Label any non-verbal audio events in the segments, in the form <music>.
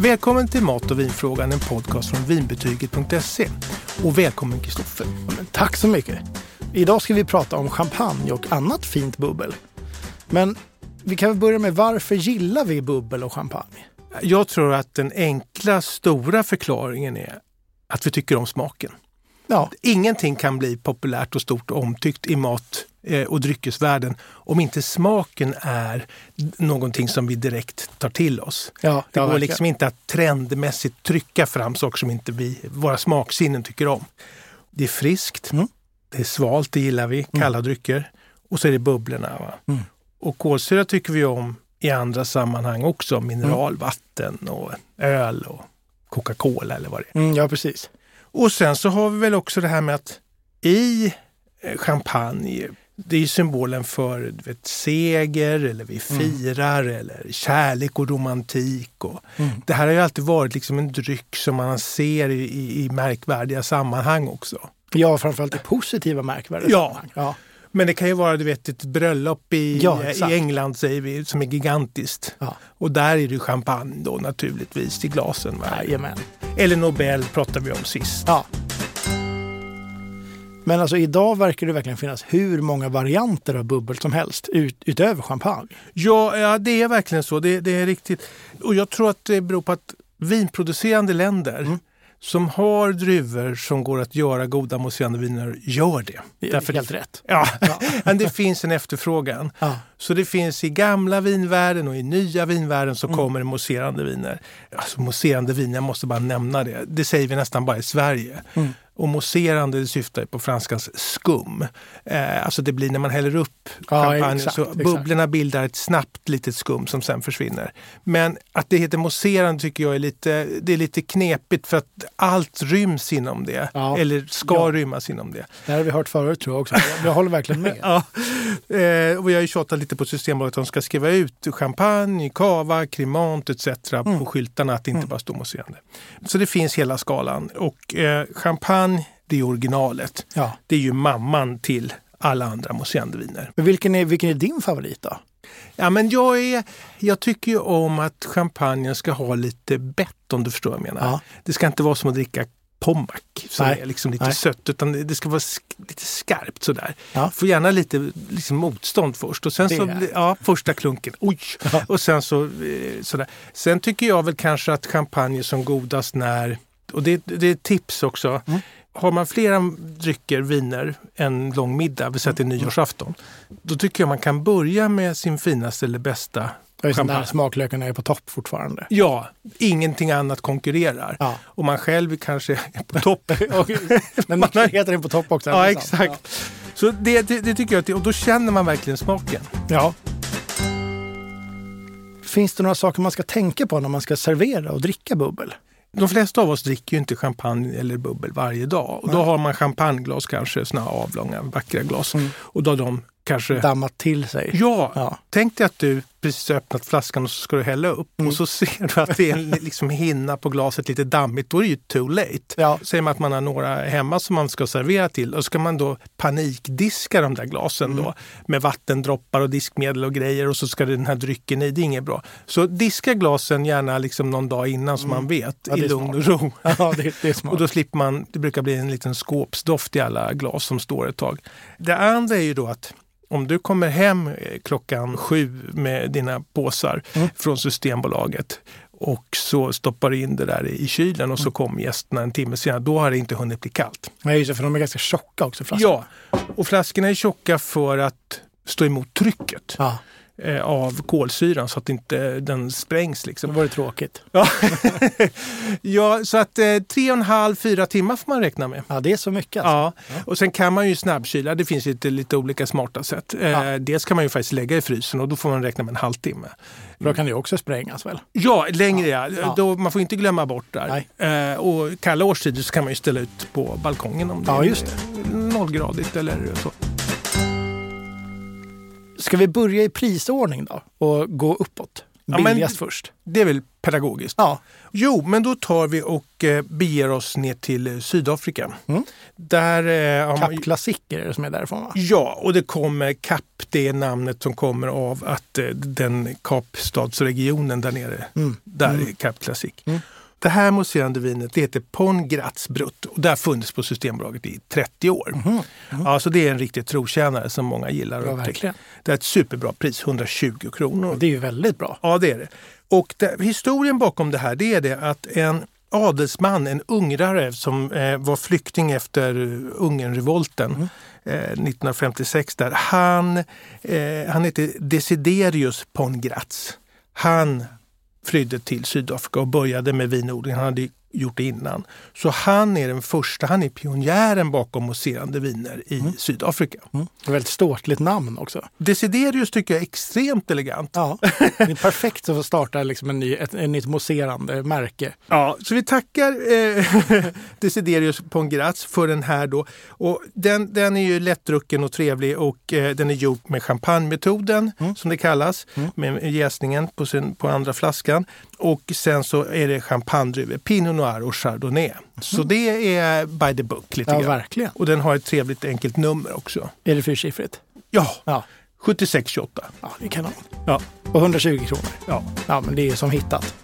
Välkommen till Mat och vinfrågan, en podcast från vinbetyget.se. Och välkommen Kristoffer. Tack så mycket. Idag ska vi prata om champagne och annat fint bubbel. Men vi kan väl börja med varför gillar vi bubbel och champagne? Jag tror att den enkla, stora förklaringen är att vi tycker om smaken. Ja, Ingenting kan bli populärt och stort och omtyckt i mat och dryckesvärlden om inte smaken är någonting som vi direkt tar till oss. ja, Det går verkligen. liksom inte att trendmässigt trycka fram saker som inte vi, våra smaksinnen tycker om. Det är friskt, Mm. det är svalt, det gillar vi, kalla drycker. Och så är det bubblorna. Mm. Och kolsyra tycker vi om i andra sammanhang också. Mineralvatten och öl och Coca-Cola eller vad det är. Mm, ja, precis. Och sen så har vi väl också det här med att i eh, champagne, det är symbolen för du vet, seger eller vi firar eller kärlek och romantik. Och Mm. Det här har ju alltid varit liksom en dryck som man ser i, i, i märkvärdiga sammanhang också. Ja, framförallt i positiva märkvärden. Ja. ja. Men det kan ju vara du vet, ett bröllop i, Ja, i England säger vi, som är gigantiskt. Ja. Och där är det champagne då naturligtvis i glasen. Jajamän. Eller Nobel pratade vi om sist. Ja. Men alltså idag verkar det verkligen finnas hur många varianter av bubbel som helst ut, utöver champagne. Ja, ja, det är verkligen så. Det, det är riktigt. Och jag tror att det beror på att vinproducerande länder Mm. som har druvor som går att göra goda mousserande viner gör det. Det är Därför helt rätt. Ja, <laughs> men det finns en efterfrågan. Ja. Så det finns i gamla vinvärlden och i nya vinvärlden så Mm. kommer mousserande viner. Alltså mousserande viner, jag måste bara nämna det. Det säger vi nästan bara i Sverige. Mm. Och mousserande syftar på franskans skum. Eh, alltså det blir när man häller upp Ja, champagne exakt, så exakt. bubblorna bildar ett snabbt litet skum som sen försvinner. Men att det heter mousserande tycker jag är lite, det är lite knepigt för att allt ryms inom det. Ja. Eller ska Ja. rymmas inom det. Det här har vi hört förut tror jag också. Jag, jag håller verkligen med. <laughs> Ja, eh, och vi har ju tjatat lite på Systembolaget att de ska skriva ut champagne, cava, cremant etc. Mm. på skyltarna, att det inte bara står mousserande. Så det finns hela skalan. Och eh, champagne, det är originalet. Ja. Det är ju mamman till alla andra mousserande viner. Men vilken är, vilken är din favorit då? Ja, men jag, är, jag tycker ju om att champagnen ska ha lite bett om du förstår vad jag menar. Ja. Det ska inte vara som att dricka Pommac som Nej. är liksom lite Nej. sött utan det ska vara sk- lite skarpt sådär. Ja. Får gärna lite liksom, motstånd först och sen Det så ja, första klunken, oj! Ja. Och sen så eh, sådär. Sen tycker jag väl kanske att champagne är som godast när, och det, det är ett tips också, Mm. Har man flera drycker, viner, en lång middag, vi säger till Mm. nyårsafton, då tycker jag man kan börja med sin finaste eller bästa är champagne. smaklökarna är på topp fortfarande. Ja, ingenting annat konkurrerar. Ja. Och man själv kanske är på <laughs> topp. Men man <laughs> heter den på topp också. ja, är det sant? exakt. Så det, det, det tycker jag, att- och då känner man verkligen smaken. Ja. Finns det några saker man ska tänka på när man ska servera och dricka bubbel? De flesta av oss dricker ju inte champagne eller bubbel varje dag. Och då har man champagneglas kanske, såna avlånga vackra glas. Mm. Och då har de kanske... Dammat till sig. Ja, Ja. tänk dig att du precis öppnat flaskan och så ska du hälla upp Mm. och så ser du att det är en liksom hinna på glaset lite dammigt. Då är det ju too late. Ja. Säger man att man har några hemma som man ska servera till och ska man då panikdiska de där glasen Mm. då med vattendroppar och diskmedel och grejer och så ska den här drycken i. Det är inget bra. Så diska glasen gärna liksom någon dag innan så man vet Mm. Ja, det i lugn och ro. Ja, det, det är smart. Och då slipper man, det brukar bli en liten skåpsdoft i alla glas som står ett tag. Det andra är ju då att om du kommer hem eh, klockan sju med dina påsar Mm. från Systembolaget och så stoppar du in det där i kylen och så kommer gästerna en timme senare, då har det inte hunnit bli kallt. Nej, just det, för de är ganska tjocka också. Flaskorna. Ja, och flaskorna är tjocka för att stå emot trycket ja. Eh, av kolsyran så att inte den sprängs. Då Liksom. var det tråkigt. <laughs> Ja. ja, så att eh, tre och en halv, fyra timmar får man räkna med. Ja, det är så mycket. Alltså. Ja, och sen kan man ju snabbkyla. Det finns lite, lite olika smarta sätt. Eh, Ja. Dels kan man ju faktiskt lägga i frysen och då får man räkna med en halvtimme. Då kan det också sprängas väl? Ja, längre ja. Ja. Då, man får inte glömma bort där. Eh, och kalla årstider så kan man ju ställa ut på balkongen om det Ja, är just nollgradigt eller så. Ska vi börja i prisordning då och gå uppåt? Ja, men- billigast först. Det är väl pedagogiskt? Ja, Jo, men då tar vi och eh, beger oss ner till eh, Sydafrika. Mm. Där eh, Cap Classic är det som är därifrån va? Ja, och det kommer Kap, det är namnet som kommer av att eh, den Kapstadsregionen där nere, Mm. där Mm. är Kap Classic. Mm. Det här mousserande vinet det heter Pon Graz Brut och det har funnits på Systembolaget i 30 år. Mhm. Ja, så det är en riktig trotjänare som många gillar. Ja, verkligen. Det är ett superbra pris, 120 kronor. Det är ju väldigt bra. Ja, det är det. Och det, historien bakom det här det är det att en adelsman, en ungrare som eh, var flykting efter Ungernrevolten eh, 1956 där, han, eh, han heter Desiderius Pongratz. Han flydde till Sydafrika och började med vinodling. Han hade gjort innan. Så han är den första, han är pionjären bakom mousserande viner i Sydafrika. Mm. Ett väldigt ståtligt namn också. Desiderius tycker jag är extremt elegant. Ja, <laughs> det är perfekt att starta liksom en ny, ett, ett nytt mousserande märke. Ja, så vi tackar eh, <laughs> Desiderius Pongratz för den här då. Och den, den är ju lättdrucken och trevlig och eh, den är gjord med champagnemetoden som det kallas. Med jäsningen på, sin, på andra flaskan. Och sen så är det champagnedruvor, Pinot Noir och Chardonnay. Så det är by the book lite Ja, grann. verkligen. Och den har ett trevligt enkelt nummer också. Är det fyrsiffrigt? Ja, Ja. 7628. Ja, det är kanon. Ja. Och 120 kronor. Ja. Ja, men det är som hittat.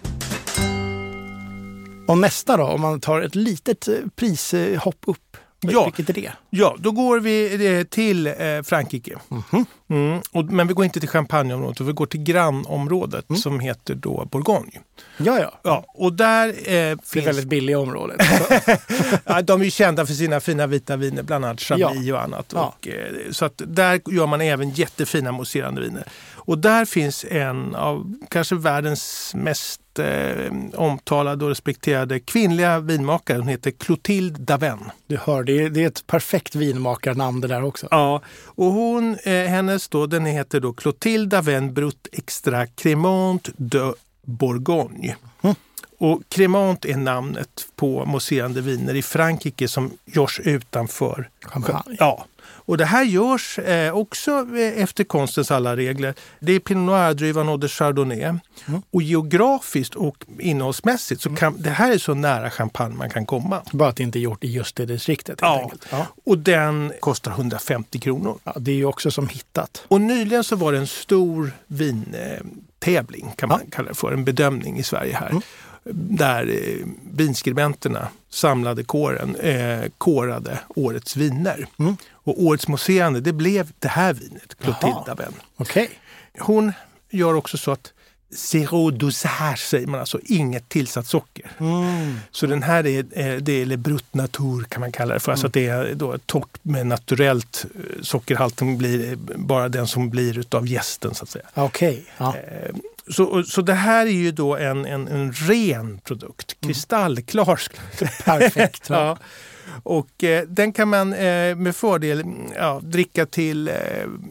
Och nästa då, om man tar ett litet eh, prishopp upp. Ja. Vilket är det? Ja, då går vi eh, till eh, Frankrike. Mm. Och, men vi går inte till Champagneområdet, vi går till grannområdet som heter då Bourgogne. Ja, ja. Ja, och där eh, Det finns... väldigt billiga området. <laughs> ja, de är ju kända för sina fina vita viner, bland annat Chablis och annat. Ja. Och, eh, så att där gör man även jättefina mousserande viner. Och där finns en av kanske världens mest eh, omtalade och respekterade kvinnliga vinmakare. Hon heter Clotilde Daven. Du hör, det är, det är ett perfekt vinmakarnamn det där också. Ja, och hon, eh, hennes då, den heter då Clotilde Daven Brut Extra Cremant de Bourgogne. Och Cremant är namnet på mousserande viner i Frankrike som görs utanför Champagne. Ja, och det här görs eh, också eh, efter konstens alla regler. Det är Pinot Noir-druvan och de Chardonnay. Och geografiskt och innehållsmässigt så kan det här är så nära champagne man kan komma. Bara att det inte är gjort i just det distriktet. Ja. Ja. Och den kostar 150 kronor. Ja, det är ju också som hittat. Och nyligen så var det en stor vintävling kan man kalla det för, en bedömning i Sverige här. Där eh, vinskribenterna, samlade kåren, eh, kårade årets viner. Och årets mousserande, det blev det här vinet, Clotilde Jaha. Daven. Okej. Hon gör också så att zero dosage säger man, alltså inget tillsatt socker. Mm. Så den här är, eh, det är brut natur kan man kalla det för. Alltså att det är då torrt med naturellt eh, sockerhalten blir eh, bara den som blir utav gästen så att säga. Okej. Ja. Så, så det här är ju då en, en, en ren produkt, kristallklar. skulle jag säga. Perfekt. <laughs> Ja. Och eh, den kan man eh, med fördel mm, ja, dricka till eh,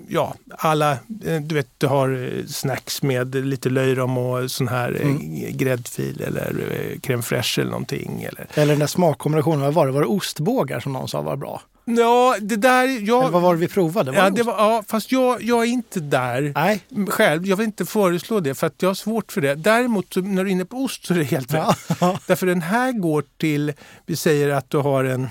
ja, alla, eh, du vet du har eh, snacks med lite löjrom och sån här eh, gräddfil eller eh, crème fraîche eller någonting. Eller. Eller den där smakkombinationen, vad var det? Var det ostbågar som någon sa var bra? Ja, det där, jag, Eller vad var det vi provade? Var ja, det var, ja, fast jag, jag är inte där. Nej. själv. Jag vill inte föreslå det för att jag har svårt för det. Däremot när du är inne på ost så är det helt Ja. rätt. <laughs> Därför den här går till, vi säger att du har en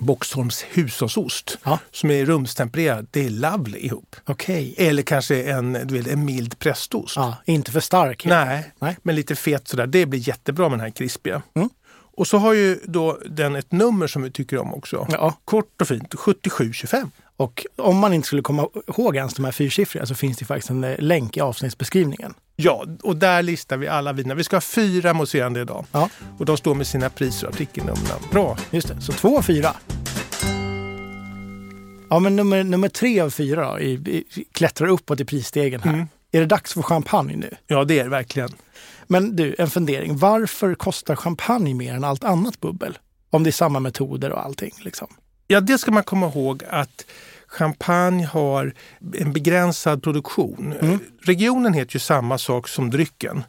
Boxholms hushållsost Ja. som är rumstempererad. Det är lovely ihop. Okej. Eller kanske en, du vet, en mild prästost. Ja, inte för stark. Nej, Nej. men lite fet sådär. Det blir jättebra med den här krispiga. Mm. Och så har ju då den ett nummer som vi tycker om också. Ja. Kort och fint, 7725. Och om man inte skulle komma ihåg ens de här fyrsiffriga så finns det faktiskt en eh, länk i avsnittsbeskrivningen. Ja, och där listar vi alla viner. Vi ska ha fyra mousserande idag. Ja, Och de står med sina priser och artikelnummer. Bra. just det. Så två och fyra. Ja, men nummer, nummer tre av fyra då, i, i, klättrar uppåt i prisstegen här. Mm. Är det dags för champagne nu? Ja, det är det verkligen. Men du, en fundering. Varför kostar champagne mer än allt annat bubbel? Om det är samma metoder och allting. Liksom. Ja, det ska man komma ihåg att champagne har en begränsad produktion. Regionen heter ju samma sak som drycken.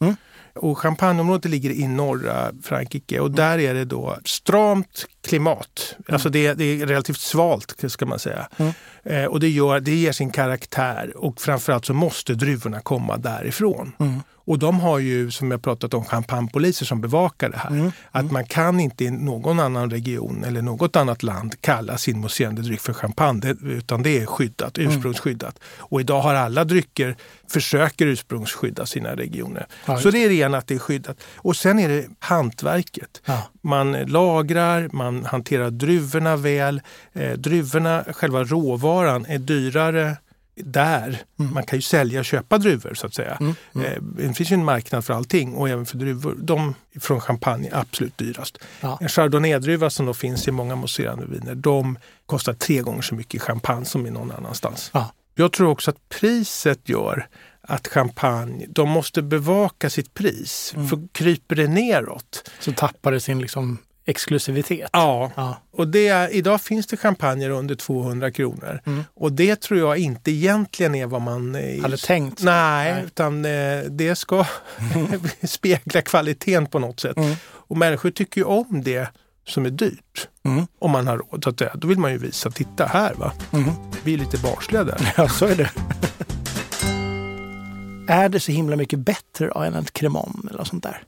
Och champagneområdet ligger i norra Frankrike och där är det då stramt klimat. Alltså det, det är relativt svalt ska man säga. Mm. Eh, och det, gör, det ger sin karaktär och framförallt så måste druvorna komma därifrån. Mm. Och de har ju, som jag pratat om, champagnepoliser som bevakar det här. Mm. Att man kan inte i någon annan region eller något annat land kalla sin mousserande dryck för champagne, det- utan det är skyddat, Mm. ursprungsskyddat. Och idag har alla drycker försöker ursprungsskydda sina regioner. Ja, Så det är ren att det är skyddat. Och sen är det hantverket. Ja. Man lagrar, man hanterar druvorna väl. Eh, druvorna, själva råvaran, är dyrare där. Man kan ju sälja och köpa druvor så att säga. Mm. Eh, det finns ju en marknad för allting och även för druvor. De från champagne är absolut dyrast. Ja. En chardonnay-druva som då finns i många mousserande viner, de kostar tre gånger så mycket i champagne som i någon annanstans. Ja. Jag tror också att priset gör att champagne, de måste bevaka sitt pris. Mm. För kryper det neråt, Så tappar det sin liksom exklusivitet. ja, Ja. och det idag finns det champagner under 200 kronor. Mm. Och det tror jag inte egentligen är vad man... eh, Hade tänkt. Nej, Nej. utan eh, det ska <laughs> spegla kvaliteten på något sätt. Mm. Och människor tycker ju om det som är dyrt. Mm. Om man har råd. Så att säga. Då vill man ju visa, titta här va. Mm. Vi är lite barnsliga där. <laughs> Ja, så är det. <laughs> är det så himla mycket bättre än ett cremon eller sånt där?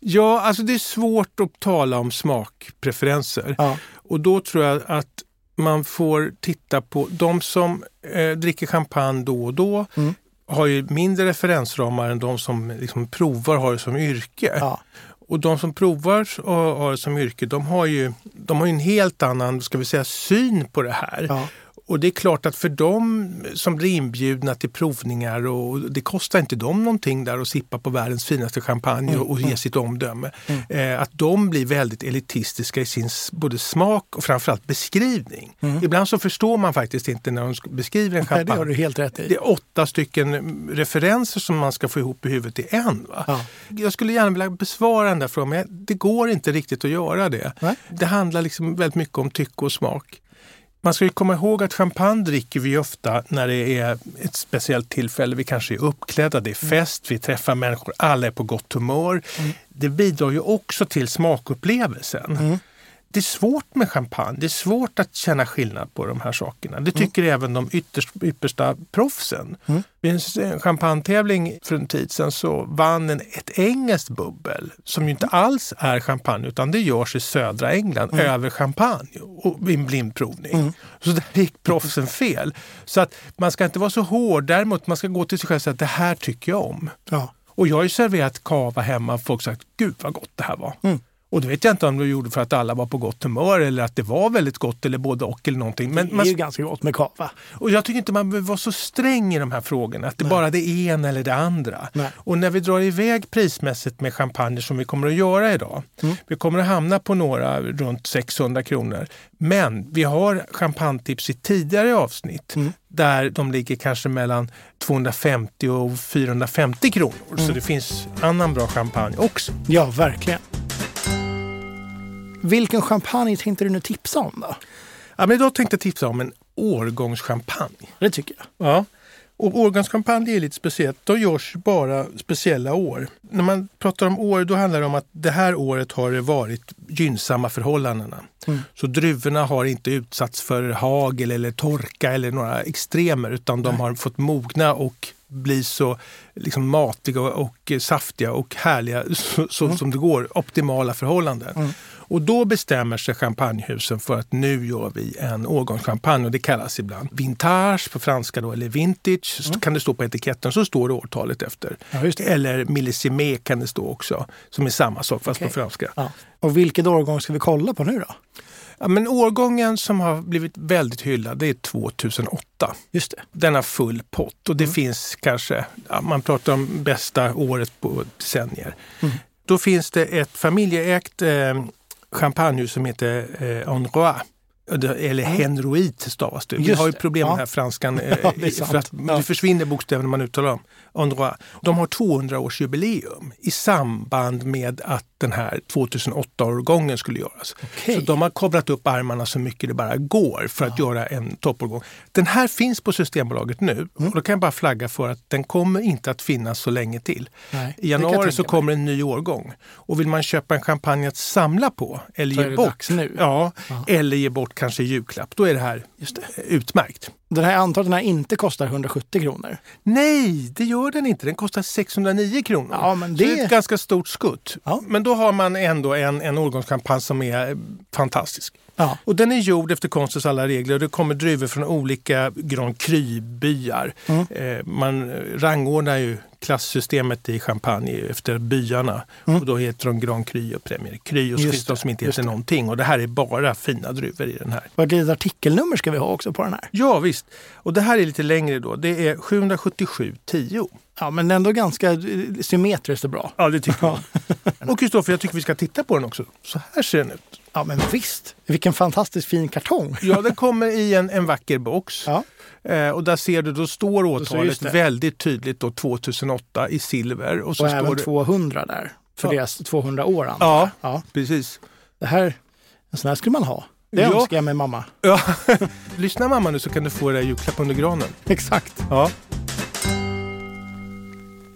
Ja, alltså det är svårt att tala om smakpreferenser. Ja. Och då tror jag att man får titta på de som eh, dricker champagne då och då Mm. har ju mindre referensramar än de som liksom provar har det som yrke. Ja. Och de som provar och har det som yrke, de har ju, de har ju en helt annan ska vi säga, syn på det här. Ja. Och det är klart att för dem som blir inbjudna till provningar och det kostar inte dem någonting där att sippa på världens finaste champagne och, och ge sitt omdöme. Eh, att de blir väldigt elitistiska i sin både smak och framförallt beskrivning. Ibland så förstår man faktiskt inte när de sk- beskriver en Nej, det har champagne. du helt rätt i. Det är åtta stycken mm, referenser som man ska få ihop i huvudet till en. Ja. Jag skulle gärna vilja besvara den där frågan, men det går inte riktigt att göra det. Nej. Det handlar liksom väldigt mycket om tycke och smak. Man ska ju komma ihåg att champagne dricker vi ofta när det är ett speciellt tillfälle. Vi kanske är uppklädda, det är fest, vi träffar människor, alla är på gott humör. Det bidrar ju också till smakupplevelsen. Det är svårt med champagne. Det är svårt att känna skillnad på de här sakerna. Det tycker även de ytterst, yppersta proffsen. Vid en champagnetävling för en tid sedan så vann en, ett engelskt bubbel som ju inte alls är champagne utan det görs i södra England över champagne och en blindprovning. Så där gick proffsen fel. Så att man ska inte vara så hård. Däremot man ska gå till sig själv och säga att det här tycker jag om. Ja. Och jag har ju serverat kava hemma och folk sagt gud vad gott det här var. Mm. Och det vet jag inte om de gjorde för att alla var på gott humör eller att det var väldigt gott eller både och eller någonting. Men Det man, är ju ganska gott med kava. och jag tycker inte man behöver vara så sträng i de här frågorna. Att det bara är det ena eller det andra. Nej. Och när vi drar iväg prismässigt med champagne som vi kommer att göra idag. Mm. Vi kommer att hamna på några runt 600 kronor. Men vi har champagnetips i tidigare avsnitt Mm. där de ligger kanske mellan 250 och 450 kronor. Mm. Så det finns annan bra champagne också. Ja, verkligen. Vilken champagne tänkte du nu tipsa om då? Ja, men idag tänkte jag tipsa om en årgångschampagne. Det tycker jag. Ja. Och årgångschampagne är lite speciellt. De görs bara speciella år. När man pratar om år då handlar det om att det här året har det varit gynnsamma förhållandena. Mm. Så druvorna har inte utsatts för hagel eller torka eller några extremer utan de har fått mogna och bli så liksom matiga och saftiga och härliga så, så som det går. Optimala förhållanden. Och då bestämmer sig champagnehusen för att nu gör vi en årgångschampagne och det kallas ibland vintage på franska då, eller vintage. Så kan det stå på etiketten så står det årtalet efter. Ja. Eller millisime kan det stå också, som är samma sak fast Okej. på franska. Ja. Och vilket årgång ska vi kolla på nu då? Ja, men årgången som har blivit väldigt hyllad det är 2008. Just det. Den har full pott och det Mm. finns kanske, ja, man pratar om bästa året på decennier. Mm. Då finns det ett familjeägt eh, Champagne som heter eh, Enroy eller henroit stavas det. Vi har ju problem med Ja. den här franskan. <laughs> eh, Ja, för att Ja. det försvinner bokstäver när man uttalar dem. De har 200-årsjubileum i samband med att den här 2008-årgången skulle göras. Okej. Så de har kavlat upp armarna så mycket det bara går för att göra en toppårgång. Den här finns på Systembolaget nu Mm. och då kan jag bara flagga för att den kommer inte att finnas så länge till. Nej, I januari så kommer en ny årgång. Och vill man köpa en champagne att samla på eller Så ge bort. Ja, Ja. eller ge bort kanske i julklapp, då är det här Just det. utmärkt. Den här antar att den här inte kostar 170 kronor. Nej, det gör den inte. Den kostar 609 kronor. Ja, men Så det det- är ett ganska stort skutt. Ja. Men då har man ändå en, en årgångschampagne som är eh, fantastisk. Ja. Och den är gjord efter konstens alla regler och det kommer druvor från olika Grand Cru-byar. Mm. Eh, man rangordnar ju klassystemet i champagne efter byarna. Och då heter de Grand Cru och Premier Cru och så Mm. Finns de det, som inte heter det. någonting. Och det här är bara fina druvor i den här. Litet artikelnummer ska vi ha också på den här. Ja visst. Och det här är lite längre då. Det är 77710. Ja, men ändå ganska eh, symmetriskt och bra. Ja, det tycker jag. Och Kristoffer, jag tycker vi ska titta på den också. Så här ser den ut. Ja, men visst. Vilken fantastiskt fin kartong. Ja, den kommer i en, en vacker box. Ja. Eh, och där ser du, då står det. väldigt tydligt då 2008 i silver. Och så Och står även det, 200 där. För Ja. deras 200 år Ja. ja. Precis. Det här, en sån här skulle man ha. Det Ja. önskar jag mig mamma. Ja. <laughs> Lyssna mamma nu så kan du få det här julklapp under granen. Exakt. Ja.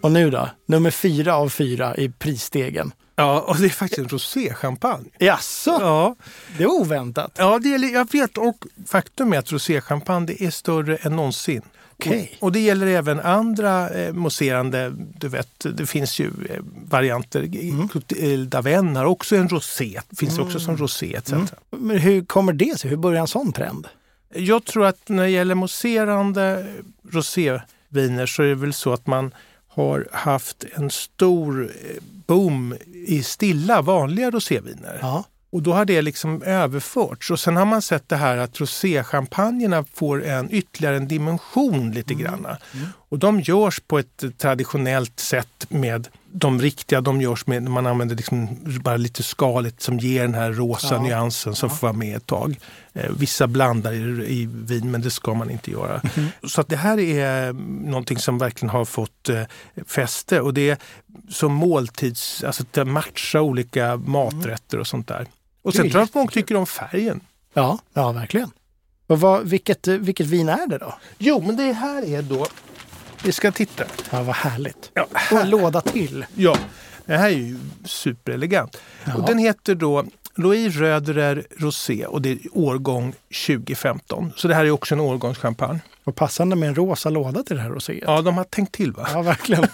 Och nu då? Nummer fyra av fyra i prisstegen. ja, och det är faktiskt en roséchampagne. Jaså? Ja. Det är oväntat. ja, det är, jag vet. Och faktum är att roséchampagne det är större än någonsin. Okej. Och, och det gäller även andra eh, mousserande, du vet, det finns ju eh, varianter. Mm. Mm. Daven har också en rosé, finns också som rosé etc. Men hur kommer det sig? Hur börjar en sån trend? Jag tror att när det gäller mousserande roséviner så är det väl så att man har haft en stor eh, boom i stilla vanliga roséviner. Ja. Och då har det liksom överförts. Och sen har man sett det här att roséchampagnerna får en ytterligare en dimension lite grann. Och de görs på ett traditionellt sätt med de riktiga, de görs med, man använder liksom bara lite skalet som ger den här rosa Ja. nyansen som får vara med ett tag. Eh, vissa blandar i, i vin men det ska man inte göra. Så att det här är någonting som verkligen har fått eh, fäste och det är som måltids, alltså att matcha olika maträtter och sånt där. Och sen tror jag att många tycker om färgen. Ja, ja verkligen. Och vad, vilket, vilket vin är det då? Jo, men det här är då... Vi ska titta. Ja, vad härligt. Ja, Och en låda till. ja det här är ju superelegant. Ja. Och den heter då Louis Röderer Rosé och det är årgång 2015. Så det här är också en årgångschampagne. Och passande med en rosa låda till det här roséet. Ja, de har tänkt till va? Ja, verkligen.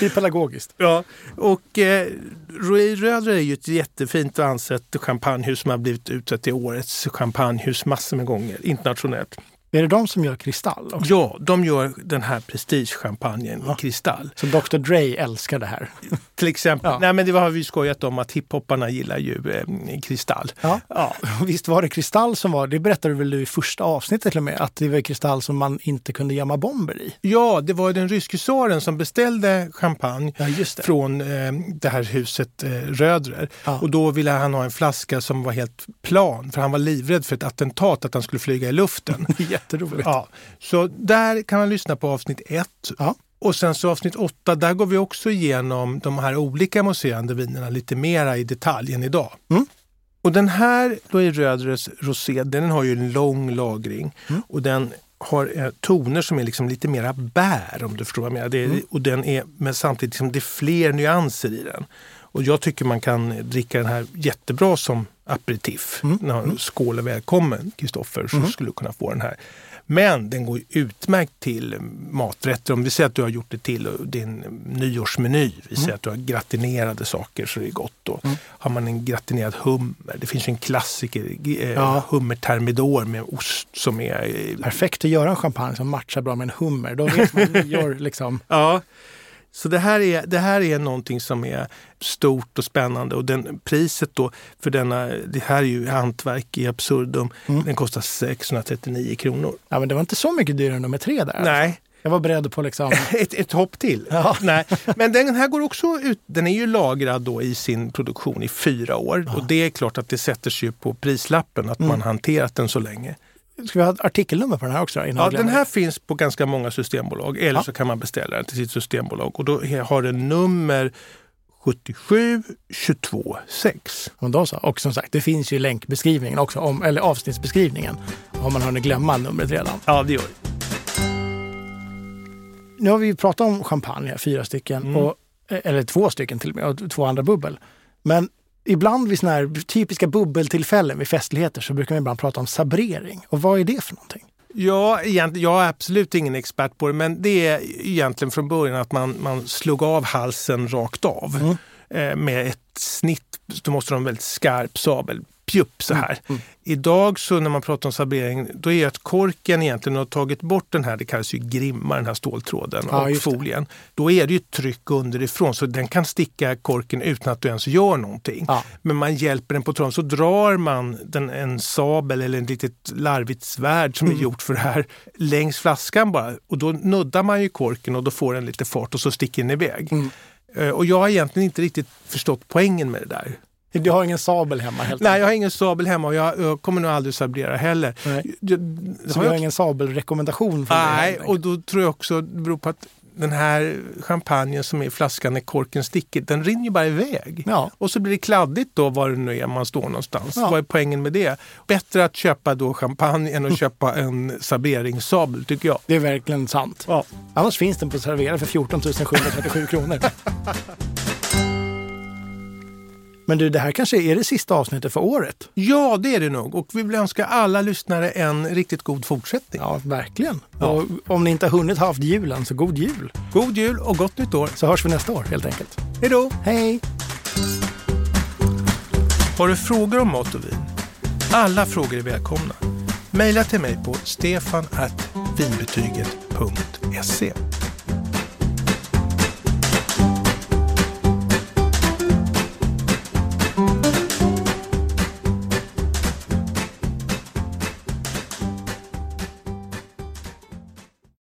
det är pedagogiskt. Ja, och eh, Louis Röderer är ju ett jättefint och ansett champagnehus som har blivit utsett till årets champagnehus massor med gånger internationellt. Är det de som gör kristall också? Ja, de gör den här prestigechampagnen Ja. kristall. Så Dr Dre älskar det här. Till exempel. Ja. Nej, men det har vi skojat om att hiphopparna gillar ju eh, kristall. Ja. ja. <laughs> Visst var det kristall som var, det berättade väl du i första avsnittet till och med, att det var kristall som man inte kunde gömma bomber i? Ja, det var den ryske tsaren som beställde champagne Ja, från eh, det här huset eh, Rödrer. Och då ville han ha en flaska som var helt plan för han var livrädd för ett attentat, att han skulle flyga i luften. <laughs> Jätteroligt. ja. Så där kan man lyssna på avsnitt ett. Ja. Och sen så avsnitt åtta, där går vi också igenom de här olika mousserande vinerna lite mera i detalj än idag. Mm. Och den här är Rödres rosé, den har ju en lång lagring Mm. och den har eh, toner som är liksom lite mera bär om du förstår vad jag menar. Det är, Mm. och den är, men samtidigt liksom, det är fler nyanser i den. Och jag tycker man kan dricka den här jättebra som aperitif. Mm. När skål och välkommen Kristoffer så skulle du kunna få den här. Men den går utmärkt till maträtter. Om vi säger att du har gjort det till din nyårsmeny. Vi säger att du har gratinerade saker så det är gott. Då. Har man en gratinerad hummer. Det finns en klassiker, eh, Ja. hummer thermidor med ost som är... Eh, Perfekt att göra en champagne som matchar bra med en hummer. Då vet man <laughs> nyår liksom. ja. Så det här, är, det här är någonting som är stort och spännande och den, priset då för denna, det här är ju hantverk i absurdum, Mm. den kostar 639 kronor. Ja, men det var inte så mycket dyrare än nummer tre där. Nej, Jag var beredd på liksom... <laughs> ett, ett hopp till. Ja. <laughs> Nej. Men den här går också ut, den är ju lagrad då i sin produktion i fyra år. Ja. Och det är klart att det sätter sig på prislappen att Mm. man hanterat den så länge. Ska vi ha ett artikelnummer på den här också? Ja, vi den här finns på ganska många systembolag eller Ja. så kan man beställa den till sitt systembolag och då har den nummer 77 22 6. Men då så. Och som sagt, det finns ju länkbeskrivningen också, om, eller avsnittsbeskrivningen. Om man hunnit glömma numret redan. Ja, det gör det. Nu har vi ju pratat om champagne, fyra stycken, Mm. och, eller två stycken till och med, och två andra bubbel. Men ibland vid såna här typiska bubbeltillfällen, vid festligheter, så brukar man ibland prata om sabrering. Och vad är det för någonting? Ja, jag är absolut ingen expert på det men det är egentligen från början att man, man slog av halsen rakt av. Mm. Eh, med ett snitt, då måste de ha en väldigt skarp sabel. Pjupp så här. Mm. Idag så när man pratar om sabrering, då är att korken egentligen har tagit bort den här, det kallas ju grimma, den här ståltråden Ja, och folien. Då är det ju tryck underifrån så den kan sticka korken utan att du ens gör någonting. Ja. Men man hjälper den på tråden så drar man den, en sabel eller ett litet larvigt svärd som är gjort för det här längs flaskan bara. Och då nuddar man ju korken och då får den lite fart och så sticker den iväg. Mm. Eh, Och jag har egentligen inte riktigt förstått poängen med det där. Du har ingen sabel hemma helt Nej, jag har ingen sabel hemma och jag, jag kommer nog aldrig sabrera heller. Nej. Jag, Så har jag, ingen sabelrekommendation för dig nej, enkelt. och då tror jag också det beror på att den här champagnen som är i flaskan när korken sticker, den rinner ju bara iväg. Ja, Och så blir det kladdigt då var det nu är man står någonstans. Ja. Vad är poängen med det? Bättre att köpa då champagne än att <laughs> köpa en sableringssabel tycker jag. det är verkligen sant. Ja. Annars finns den på Servera för 14 737 kronor. <laughs> Men du, det här kanske är det sista avsnittet för året. ja, det är det nog. Och vi vill önska alla lyssnare en riktigt god fortsättning. Ja, verkligen. Ja. Och om ni inte har hunnit haft julen, så god jul. God jul och gott nytt år. Så hörs vi nästa år helt enkelt. Hej då! Hej! Har du frågor om mat och vin? Alla frågor är välkomna. Maila till mig på stefan.vinbetyget.se